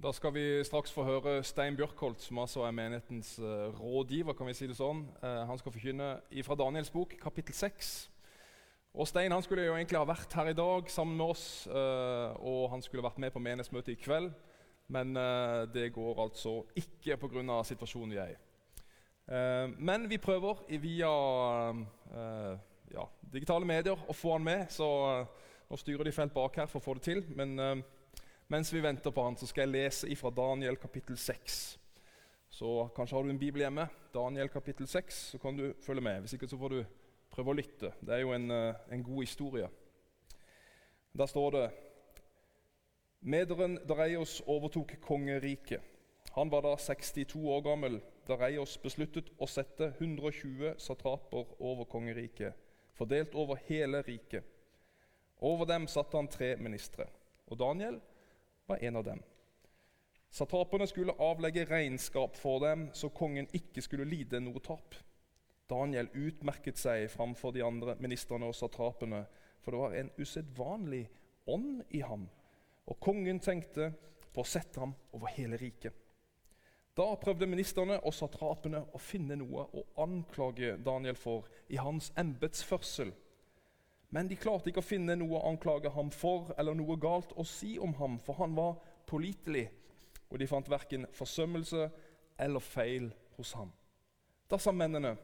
Da skal vi straks få høre Stein Bjørkholt, som altså er menighetens uh, rådgiver. kan vi si det sånn. Uh, han skal forkynne fra Daniels bok, kapittel 6. Og Stein han skulle jo egentlig ha vært her i dag sammen med oss, uh, og han skulle vært med på menighetsmøtet i kveld. Men det går altså ikke pga. situasjonen vi er i. men vi prøver via ja, digitale medier å få han med, så nå styrer de felt bak her for å få det til. men... Mens vi venter på han, så skal jeg lese ifra Daniel kapittel 6. Så kanskje har du en bibel hjemme. Daniel kapittel 6, så kan du følge med. Hvis ikke så får du prøve å lytte. Det er jo en, eh, en god historie. Der står det Mederen Dareios overtok kongeriket. Han var da 62 år gammel. Dareios besluttet å sette 120 satraper over kongeriket, fordelt over hele riket. Over dem satte han tre ministre. Og Daniel var en av dem. Satrapene skulle avlegge regnskap for dem, så kongen ikke skulle lide noe tap. Daniel utmerket seg framfor de andre ministrene og satrapene, for det var en usedvanlig ånd i ham, og kongen tenkte på å sette ham over hele riket. Da prøvde ministrene og satrapene å finne noe å anklage Daniel for i hans embetsførsel. Men de klarte ikke å finne noe å anklage ham for eller noe galt å si om ham, for han var pålitelig, og de fant verken forsømmelse eller feil hos ham. Da sa mennene,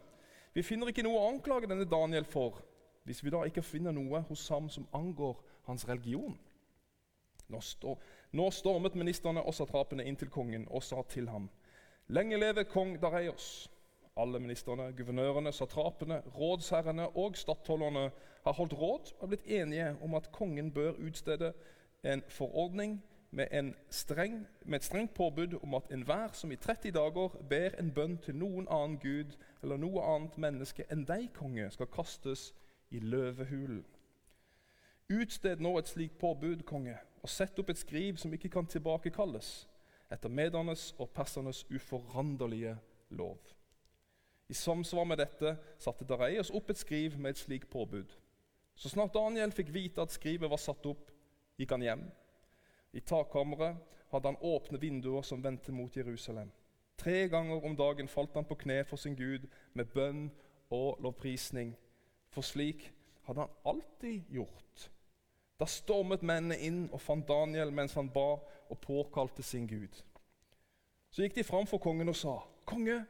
vi finner ikke noe å anklage denne Daniel for, hvis vi da ikke finner noe hos ham som angår hans religion. Nå, stå, nå stormet ministrene og satrapene inn til kongen og sa til ham.: Lenge leve kong Dareios. Alle ministrene, guvernørene, satrapene, rådsherrene og stattholderne har holdt råd og blitt enige om at kongen bør utstede en forordning med, streng, med et strengt påbud om at enhver som i 30 dager ber en bønn til noen annen gud eller noe annet menneske enn deg, konge, skal kastes i løvehulen. Utsted nå et slikt påbud, konge, og sett opp et skriv som ikke kan tilbakekalles, etter medernes og persernes uforanderlige lov. I samsvar med dette satte Dareios opp et skriv med et slikt påbud. Så snart Daniel fikk vite at skrivet var satt opp, gikk han hjem. I takkammeret hadde han åpne vinduer som vendte mot Jerusalem. Tre ganger om dagen falt han på kne for sin Gud med bønn og lovprisning. For slik hadde han alltid gjort. Da stormet mennene inn og fant Daniel mens han ba og påkalte sin Gud. Så gikk de fram for kongen og sa, 'Konge,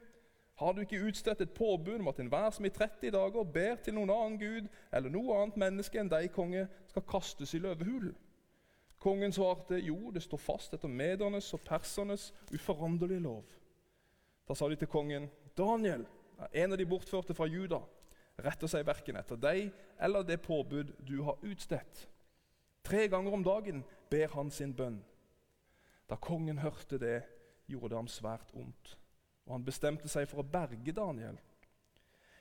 har du ikke utstedt et påbud om at enhver som i 30 dager ber til noen annen gud eller noe annet menneske enn deg, konge, skal kastes i løvehulen? Kongen svarte, jo, det står fast etter medernes og persernes uforanderlige lov. Da sa de til kongen, Daniel, en av de bortførte fra Juda, retter seg verken etter deg eller det påbud du har utstedt. Tre ganger om dagen ber han sin bønn. Da kongen hørte det, gjorde det ham svært ondt og han bestemte seg for å berge Daniel.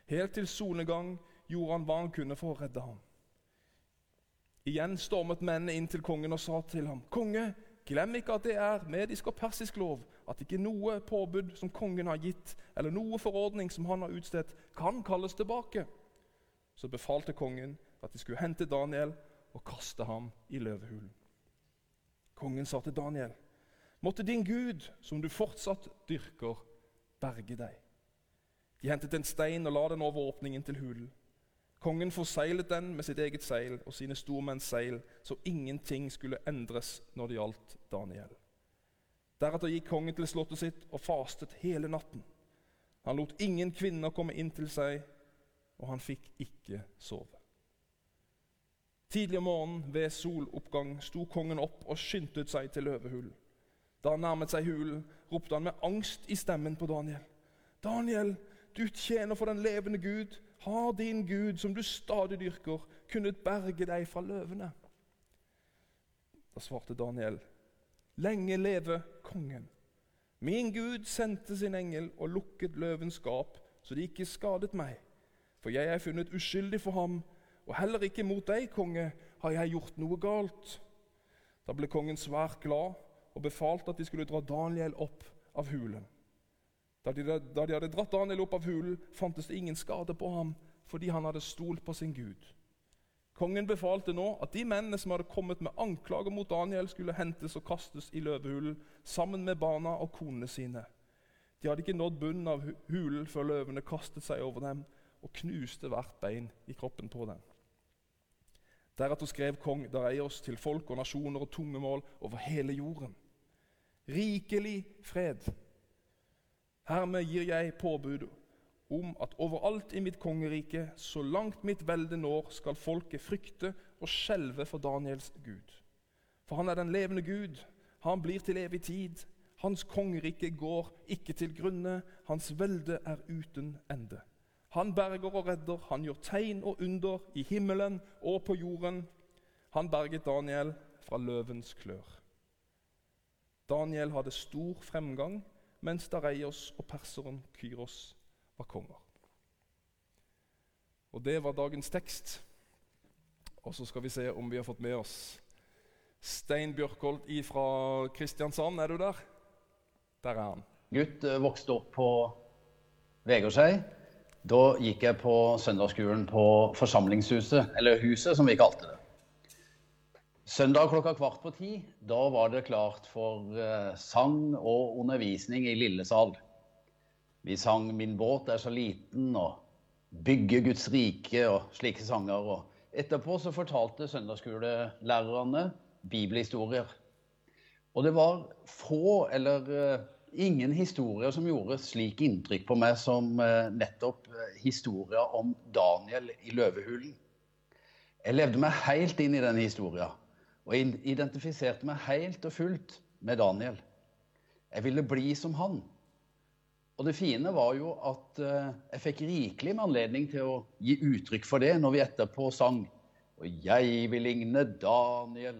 Helt til solnedgang gjorde han hva han kunne for å redde ham. Igjen stormet mennene inn til kongen og sa til ham.: Konge, glem ikke at det er medisk og persisk lov at ikke noe påbud som kongen har gitt, eller noe forordning som han har utstedt, kan kalles tilbake. Så befalte kongen at de skulle hente Daniel og kaste ham i løvehulen. Kongen sa til Daniel.: Måtte din Gud, som du fortsatt dyrker, berge deg. De hentet en stein og la den over åpningen til hulen. Kongen forseglet den med sitt eget seil og sine stormenns seil, så ingenting skulle endres når det gjaldt Daniel. Deretter gikk kongen til slottet sitt og fastet hele natten. Han lot ingen kvinner komme inn til seg, og han fikk ikke sove. Tidlig om morgenen ved soloppgang sto kongen opp og skyndte seg til løvehulen. Da han nærmet seg hulen, ropte han med angst i stemmen på Daniel. Daniel, du tjener for den levende Gud. Har din Gud, som du stadig dyrker, kunnet berge deg fra løvene? Da svarte Daniel, lenge leve kongen. Min Gud sendte sin engel og lukket løvens gap, så de ikke skadet meg. For jeg er funnet uskyldig for ham, og heller ikke mot deg, konge, har jeg gjort noe galt. Da ble kongen svært glad og befalte at de skulle dra Daniel opp av hulen. Da de, da de hadde dratt Daniel opp av hulen, fantes det ingen skade på ham fordi han hadde stolt på sin Gud. Kongen befalte nå at de mennene som hadde kommet med anklager mot Daniel, skulle hentes og kastes i løvehulen sammen med barna og konene sine. De hadde ikke nådd bunnen av hulen før løvene kastet seg over dem og knuste hvert bein i kroppen på dem. Deretter skrev kong Dareios til folk og nasjoner og tungemål over hele jorden. Rikelig fred. Hermed gir jeg påbud om at overalt i mitt kongerike, så langt mitt velde når, skal folket frykte og skjelve for Daniels Gud. For han er den levende Gud, han blir til evig tid. Hans kongerike går ikke til grunne, hans velde er uten ende. Han berger og redder, han gjør tegn og under i himmelen og på jorden. Han berget Daniel fra løvens klør. Daniel hadde stor fremgang, mens Dareios og perseren Kyros var konger. Og Det var dagens tekst. Og så skal vi se om vi har fått med oss Stein Bjørkholt fra Kristiansand. Er du der? Der er han. Gutt eh, vokste opp på Vegårshei. Da gikk jeg på søndagsskolen på Forsamlingshuset, eller Huset som vi kalte det. Søndag klokka kvart på ti, da var det klart for uh, sang og undervisning i Lillesal. Vi sang 'Min båt er så liten' og 'Bygge Guds rike' og slike sanger. Og etterpå så fortalte søndagsskolelærerne bibelhistorier. Og det var få eller uh, ingen historier som gjorde slik inntrykk på meg som uh, nettopp historier om Daniel i løvehulen. Jeg levde meg helt inn i den historien og identifiserte meg helt og fullt med Daniel. Jeg ville bli som han. Og det fine var jo at uh, jeg fikk rikelig med anledning til å gi uttrykk for det når vi etterpå sang Og jeg vil ligne Daniel.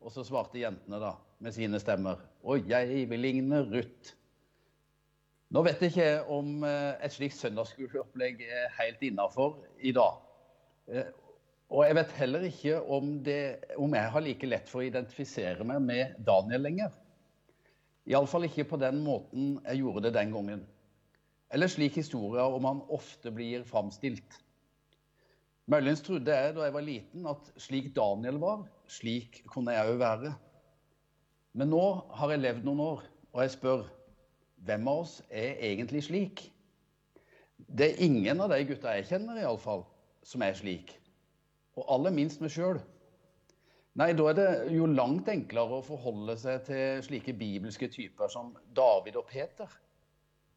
Og så svarte jentene da med sine stemmer. Og jeg vil ligne Ruth. Nå vet jeg ikke om uh, et slikt søndagsskoleopplegg er helt innafor i dag. Og jeg vet heller ikke om, det, om jeg har like lett for å identifisere meg med Daniel lenger. Iallfall ikke på den måten jeg gjorde det den gangen. Eller slik historier om han ofte blir framstilt. Muligens trodde jeg da jeg var liten at slik Daniel var, slik kunne jeg òg være. Men nå har jeg levd noen år, og jeg spør hvem av oss er egentlig slik? Det er ingen av de gutta jeg kjenner, i alle fall, som er slik. Og aller minst meg sjøl. Nei, da er det jo langt enklere å forholde seg til slike bibelske typer som David og Peter.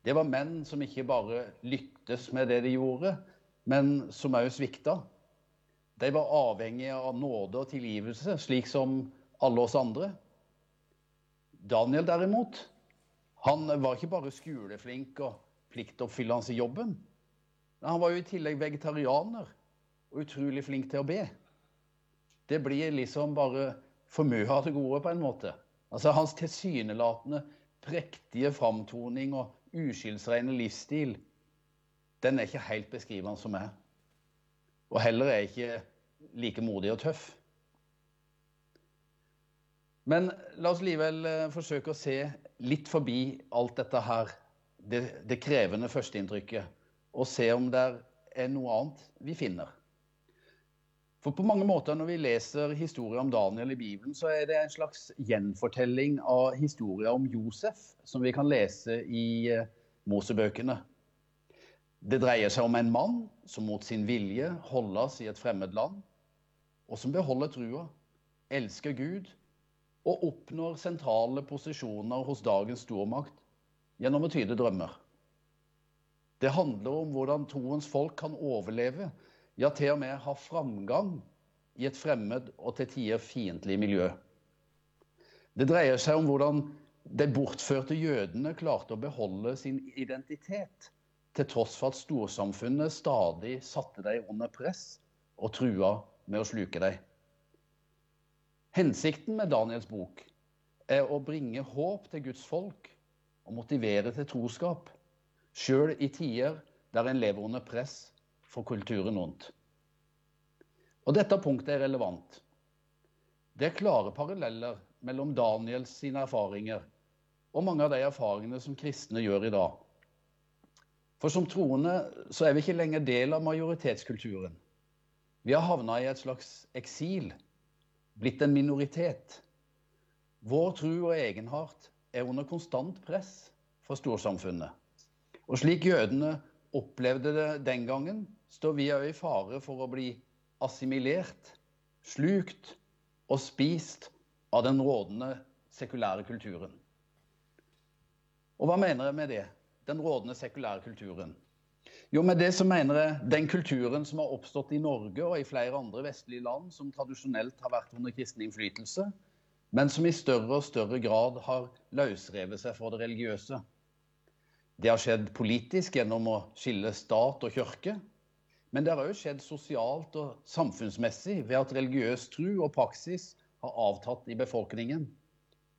Det var menn som ikke bare lyktes med det de gjorde, men som òg svikta. De var avhengige av nåde og tilgivelse, slik som alle oss andre. Daniel derimot, han var ikke bare skoleflink og pliktoppfyllende i jobben. Han var jo i tillegg vegetarianer og utrolig flink til å be det blir liksom bare for mye av det gode, på en måte. Altså Hans tilsynelatende prektige framtoning og uskyldsrene livsstil, den er ikke helt beskrivende som meg. Og heller er jeg ikke like modig og tøff. Men la oss likevel eh, forsøke å se litt forbi alt dette her, det, det krevende førsteinntrykket, og se om det er noe annet vi finner. For på mange måter når vi leser historier om Daniel i Bibelen, så er det en slags gjenfortelling av historier om Josef, som vi kan lese i eh, Mosebøkene. Det dreier seg om en mann som mot sin vilje holdes i et fremmed land, og som beholder trua, elsker Gud og oppnår sentrale posisjoner hos dagens stormakt gjennom å tyde drømmer. Det handler om hvordan troens folk kan overleve ja, til og med har framgang i et fremmed og til tider fiendtlig miljø. Det dreier seg om hvordan de bortførte jødene klarte å beholde sin identitet, til tross for at storsamfunnet stadig satte dem under press og trua med å sluke dem. Hensikten med Daniels bok er å bringe håp til Guds folk og motivere til troskap, sjøl i tider der en lever under press for kulturen rundt. Og dette punktet er relevant. Det er klare paralleller mellom Daniels sine erfaringer og mange av de erfaringene som kristne gjør i dag. For som troende så er vi ikke lenger del av majoritetskulturen. Vi har havna i et slags eksil, blitt en minoritet. Vår tro og egenhart er under konstant press fra storsamfunnet. Og slik jødene opplevde det den gangen, står vi òg i fare for å bli assimilert, slukt og spist av den rådende sekulære kulturen. Og hva mener jeg med det? Den rådende sekulære kulturen. Jo, med det så mener jeg den kulturen som har oppstått i Norge og i flere andre vestlige land, som tradisjonelt har vært under kristen innflytelse, men som i større og større grad har løsrevet seg fra det religiøse. Det har skjedd politisk gjennom å skille stat og kirke. Men det har òg skjedd sosialt og samfunnsmessig ved at religiøs tro og praksis har avtatt i befolkningen.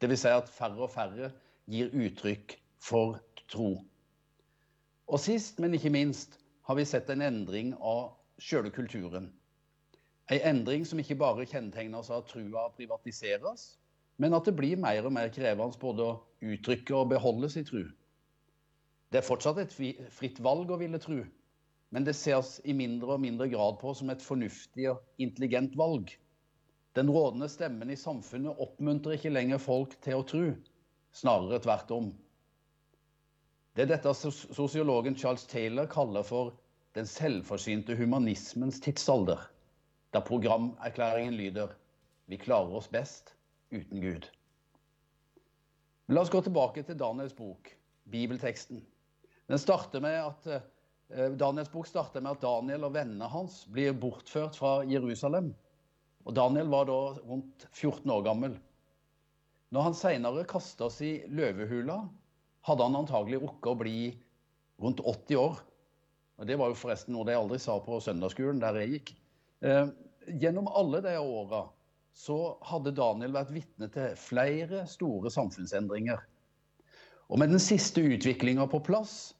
Dvs. Si at færre og færre gir uttrykk for tro. Og sist, men ikke minst, har vi sett en endring av sjøle kulturen. En endring som ikke bare kjennetegnes av at trua privatiseres, men at det blir mer og mer krevende både å uttrykke og beholde sin tru. Det er fortsatt et fritt valg å ville tru, men det ses i mindre og mindre grad på som et fornuftig og intelligent valg. Den rådende stemmen i samfunnet oppmuntrer ikke lenger folk til å tro, snarere tvert om. Det er dette sosiologen Charles Taylor kaller for den selvforsynte humanismens tidsalder, der programerklæringen lyder vi klarer oss best uten Gud. la oss gå tilbake til Daniels bok, bibelteksten. Den starter med at, eh, Daniels bok starter med at Daniel og vennene hans blir bortført fra Jerusalem. Og Daniel var da rundt 14 år gammel. Når han seinere kastes i løvehula, hadde han antagelig rukket å bli rundt 80 år. Og Det var jo forresten noe de aldri sa på søndagsskolen der jeg gikk. Eh, gjennom alle de åra så hadde Daniel vært vitne til flere store samfunnsendringer. Og med den siste utviklinga på plass,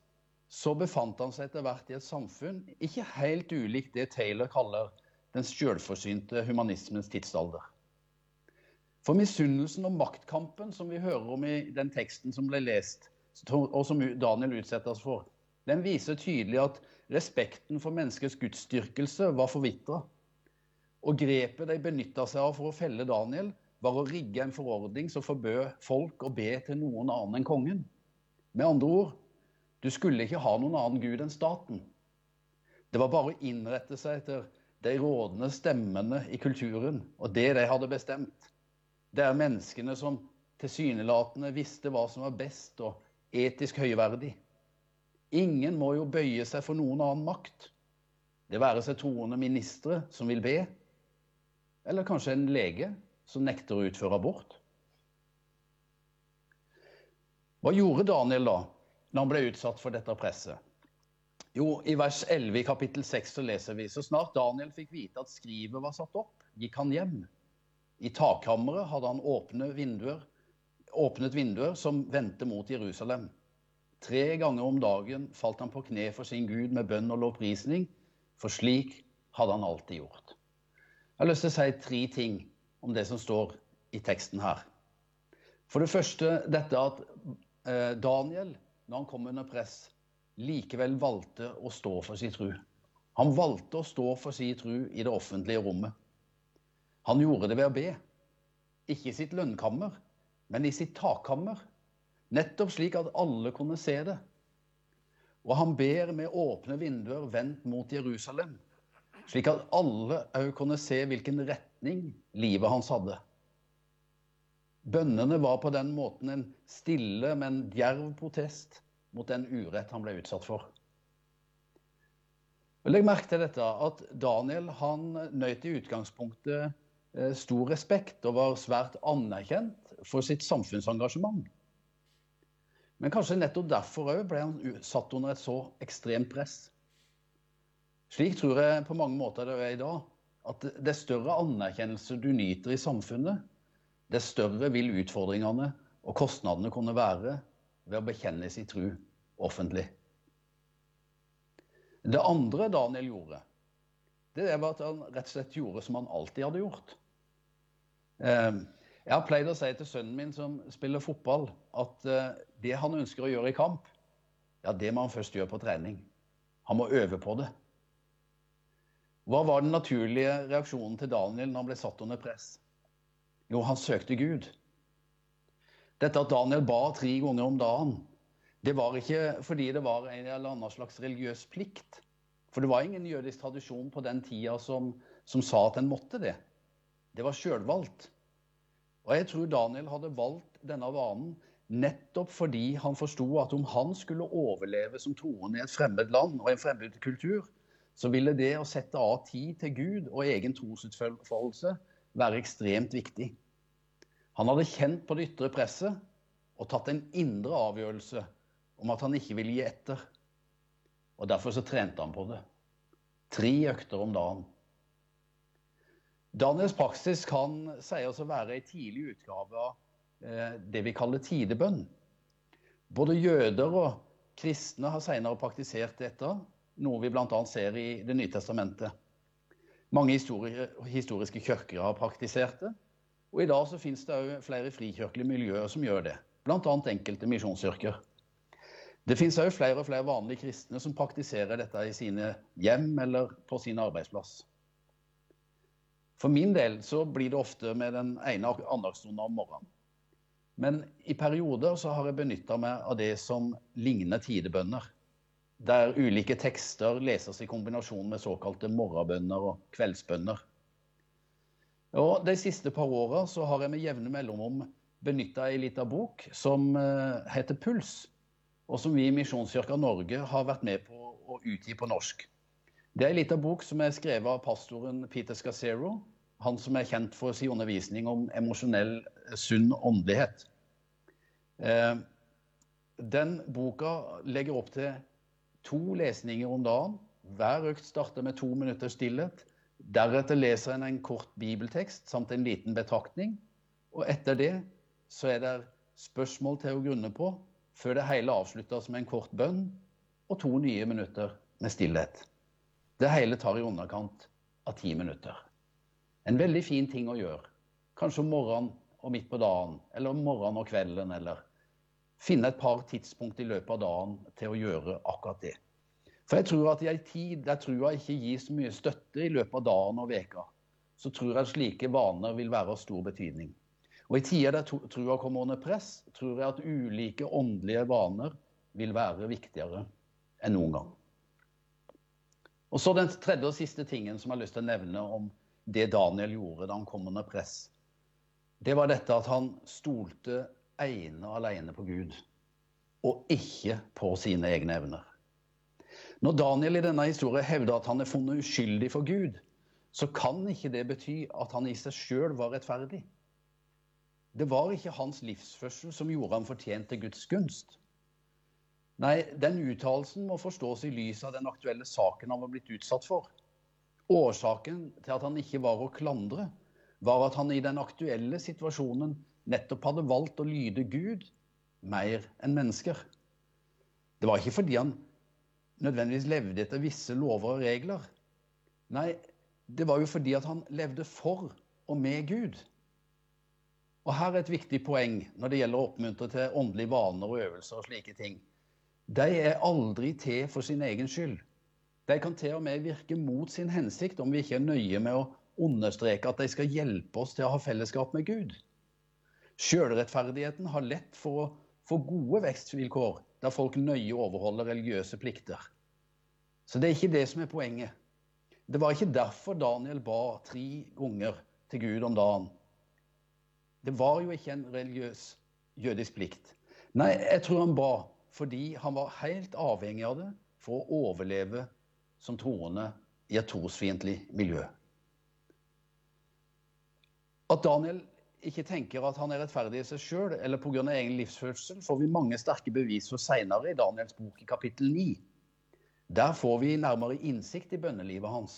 så befant han seg etter hvert i et samfunn ikke helt ulikt det Taylor kaller den sjølforsynte humanismens tidsalder. For misunnelsen og maktkampen som vi hører om i den teksten som ble lest, og som Daniel utsettes for, den viser tydelig at respekten for menneskets gudsdyrkelse var forvitra. Og grepet de benytta seg av for å felle Daniel, var å rigge en forordning som forbød folk å be til noen annen enn kongen. Med andre ord, du skulle ikke ha noen annen gud enn staten. Det var bare å innrette seg etter de rådende stemmene i kulturen og det de hadde bestemt. Det er menneskene som tilsynelatende visste hva som var best og etisk høyverdig. Ingen må jo bøye seg for noen annen makt. Det være seg troende ministre som vil be, eller kanskje en lege som nekter å utføre abort. Hva gjorde Daniel da, når han ble utsatt for dette presset? Jo, I vers 11 i kapittel 6 så leser vi så snart Daniel fikk vite at skrivet var satt opp, gikk han hjem. I takkammeret hadde han åpne vinduer åpnet vinduer som vendte mot Jerusalem. Tre ganger om dagen falt han på kne for sin Gud med bønn og lovprisning, for slik hadde han alltid gjort. Jeg har lyst til å si tre ting om det som står i teksten her. For det første dette at eh, Daniel, når han kom under press, likevel valgte å stå for sin tru. Han valgte å stå for sin tru i det offentlige rommet. Han gjorde det ved å be. Ikke i sitt lønnkammer, men i sitt takkammer. Nettopp slik at alle kunne se det. Og han ber med åpne vinduer vendt mot Jerusalem, slik at alle òg kunne se hvilken retning livet hans hadde. Bønnene var på den måten en stille, men djerv protest mot den urett han ble utsatt for. Legg merke til dette at Daniel han nøt i utgangspunktet eh, stor respekt og var svært anerkjent for sitt samfunnsengasjement. Men kanskje nettopp derfor òg ble han satt under et så ekstremt press. Slik tror jeg på mange måter det er i dag. At det større anerkjennelse du nyter i samfunnet, det større vil utfordringene og kostnadene kunne være ved å bekjenne sin tru offentlig. Det andre Daniel gjorde, det var at han rett og slett gjorde som han alltid hadde gjort. Eh, jeg har pleid å si til sønnen min som spiller fotball, at uh, det han ønsker å gjøre i kamp, ja, det må han først gjøre på trening. Han må øve på det. Hva var den naturlige reaksjonen til Daniel når han ble satt under press? Jo, han søkte Gud. Dette at Daniel ba tre ganger om dagen, det var ikke fordi det var en eller annen slags religiøs plikt. For det var ingen jødisk tradisjon på den tida som, som sa at en måtte det. Det var sjølvalgt. Og jeg tror Daniel hadde valgt denne vanen nettopp fordi han forsto at om han skulle overleve som troende i et fremmed land og en fremmed kultur, så ville det å sette av tid til Gud og egen trosutfoldelse være ekstremt viktig. Han hadde kjent på det ytre presset og tatt en indre avgjørelse om at han ikke ville gi etter. Og Derfor så trente han på det. Tre økter om dagen. Daniels praksis kan sies å være ei tidlig utgave av eh, det vi kaller tidebønn. Både jøder og kristne har senere praktisert dette, noe vi bl.a. ser i Det nye testamentet. Mange historiske kirker har praktisert det. Og i dag så finnes det òg flere frikirkelige miljøer som gjør det. Bl.a. enkelte misjonskirker. Det finnes òg flere og flere vanlige kristne som praktiserer dette i sine hjem eller på sin arbeidsplass. For min del så blir det ofte med den ene andagsstunden om morgenen. Men i perioder så har jeg benytta meg av det som ligner tidebønner der ulike tekster leses i kombinasjon med såkalte morgenbønner og kveldsbønner. Og De siste par åra har jeg med jevne mellomrom benytta ei lita bok som eh, heter Puls, og som vi i Misjonskirka Norge har vært med på å utgi på norsk. Det er ei lita bok som er skrevet av pastoren Peter Scassero, han som er kjent for sin undervisning om emosjonell sunn åndelighet. Eh, den boka legger opp til to lesninger om dagen. Hver økt starter med to minutters stillhet. Deretter leser en en kort bibeltekst samt en liten betraktning. Og etter det så er det spørsmål til å grunne på, før det hele avsluttes med en kort bønn og to nye minutter med stillhet. Det hele tar i underkant av ti minutter. En veldig fin ting å gjøre. Kanskje om morgenen og midt på dagen, eller om morgenen og kvelden, eller finne et par tidspunkt i løpet av dagen til å gjøre akkurat det. For jeg tror at i en tid der trua ikke gir så mye støtte i løpet av dagen og veka, så tror jeg slike vaner vil være av stor betydning. Og i tider der trua kommer under press, tror jeg at ulike åndelige vaner vil være viktigere enn noen gang. Og så Den tredje og siste tingen som jeg har lyst til å nevne om det Daniel gjorde da han kom under press, det var dette at han stolte ene og alene på Gud, og ikke på sine egne evner. Når Daniel i denne historien hevder at han er funnet uskyldig for Gud, så kan ikke det bety at han i seg sjøl var rettferdig. Det var ikke hans livsførsel som gjorde ham fortjent til Guds gunst. Nei, den uttalelsen må forstås i lys av den aktuelle saken han var blitt utsatt for. Årsaken til at han ikke var å klandre, var at han i den aktuelle situasjonen nettopp hadde valgt å lyde Gud mer enn mennesker. Det var ikke fordi han nødvendigvis levde etter visse lover og regler. Nei, det var jo fordi at han levde for og med Gud. Og her er et viktig poeng når det gjelder å oppmuntre til åndelige vaner og øvelser og slike ting. De er aldri til for sin egen skyld. De kan til og med virke mot sin hensikt om vi ikke er nøye med å understreke at de skal hjelpe oss til å ha fellesskap med Gud. Sjølrettferdigheten har lett for å få gode vekstvilkår der folk nøye overholder religiøse plikter. Så det er ikke det som er poenget. Det var ikke derfor Daniel ba tre ganger til Gud om dagen. Det var jo ikke en religiøs jødisk plikt. Nei, jeg tror han ba fordi han var helt avhengig av det for å overleve som troende i et trosfiendtlig miljø. At Daniel ikke tenker at han er rettferdig i seg sjøl eller pga. egen livsførsel, får vi mange sterke bevis for seinere i Daniels bok i kapittel 9. Der får vi nærmere innsikt i bønnelivet hans.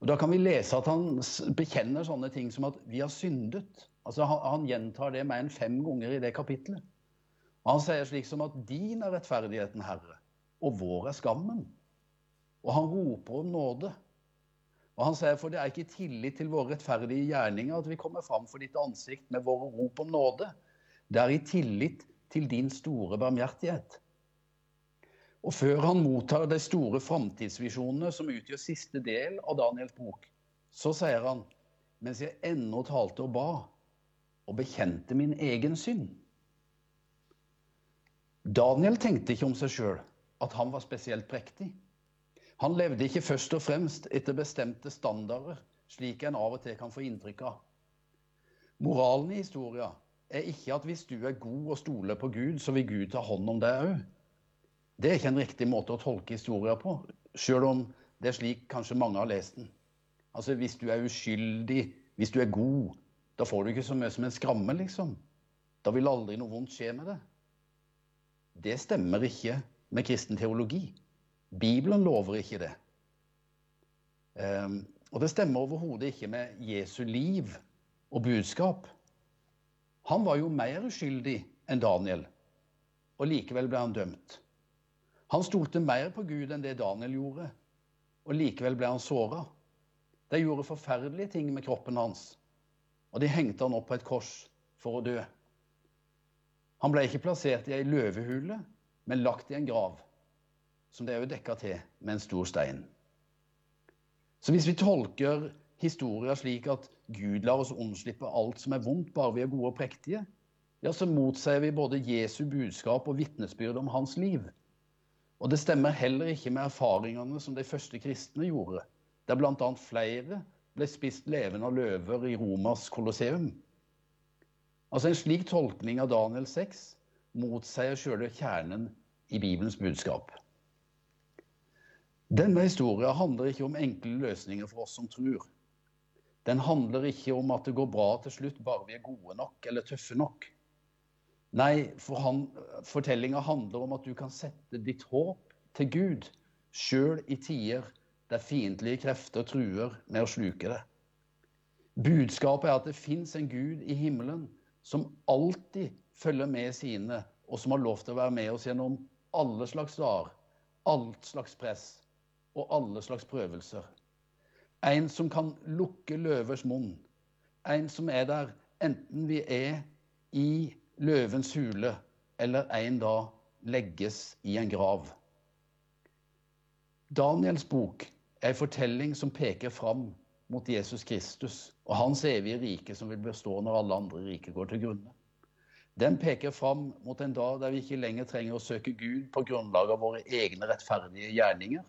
Og Da kan vi lese at han bekjenner sånne ting som at 'vi har syndet'. Altså Han, gjentar det mer enn fem ganger i det kapittelet. Han sier slik som at 'din er rettferdigheten, Herre, og vår er skammen'. Og han roper om nåde. Og han sier, for det er ikke tillit til våre rettferdige gjerninger at vi kommer fram for ditt ansikt med våre rop om nåde. Det er i tillit til din store barmhjertighet. Og før han mottar de store framtidsvisjonene som utgjør siste del av Daniels bok, så sier han mens jeg ennå talte og ba og bekjente min egen synd. Daniel tenkte ikke om seg sjøl at han var spesielt prektig. Han levde ikke først og fremst etter bestemte standarder, slik en av og til kan få inntrykk av. Moralen i historien er ikke at hvis du er god og stoler på Gud, så vil Gud ta hånd om deg òg. Det er ikke en riktig måte å tolke historien på, sjøl om det er slik kanskje mange har lest den. Altså Hvis du er uskyldig, hvis du er god, da får du ikke så mye som en skramme, liksom. Da vil aldri noe vondt skje med det. Det stemmer ikke med kristen teologi. Bibelen lover ikke det. Um, og det stemmer overhodet ikke med Jesu liv og budskap. Han var jo mer uskyldig enn Daniel, og likevel ble han dømt. Han stolte mer på Gud enn det Daniel gjorde, og likevel ble han såra. De gjorde forferdelige ting med kroppen hans, og de hengte han opp på et kors for å dø. Han ble ikke plassert i ei løvehule, men lagt i en grav, som det er jo dekka til med en stor stein. Så hvis vi tolker historien slik at Gud lar oss unnslippe alt som er vondt, bare vi er gode og prektige, ja, så motsier vi både Jesu budskap og vitnesbyrd om hans liv. Og det stemmer heller ikke med erfaringene som de første kristne gjorde, der bl.a. flere ble spist levende av løver i Romas kolosseum. Altså En slik tolkning av Daniel 6 motsier sjøle kjernen i Bibelens budskap. Denne historien handler ikke om enkle løsninger for oss som tror. Den handler ikke om at det går bra til slutt bare vi er gode nok eller tøffe nok. Nei, for han, fortellinga handler om at du kan sette ditt håp til Gud sjøl i tider der fiendtlige krefter truer med å sluke det. Budskapet er at det fins en Gud i himmelen som alltid følger med sine, og som har lov til å være med oss gjennom alle slags dager, alt slags press og alle slags prøvelser. En som kan lukke løvers munn. En som er der enten vi er i løvens hule, eller en da legges i en grav. Daniels bok er en fortelling som peker fram mot Jesus Kristus og hans evige rike som vil bestå når alle andre rike går til grunne. Den peker fram mot en dag der vi ikke lenger trenger å søke Gud på grunnlag av våre egne rettferdige gjerninger,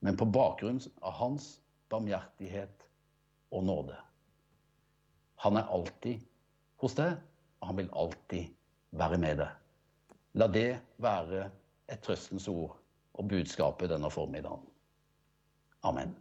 men på bakgrunn av hans barmhjertighet og nåde. Han er alltid hos deg, og han vil alltid være med deg. La det være et trøstens ord og budskapet denne formiddagen. Amen.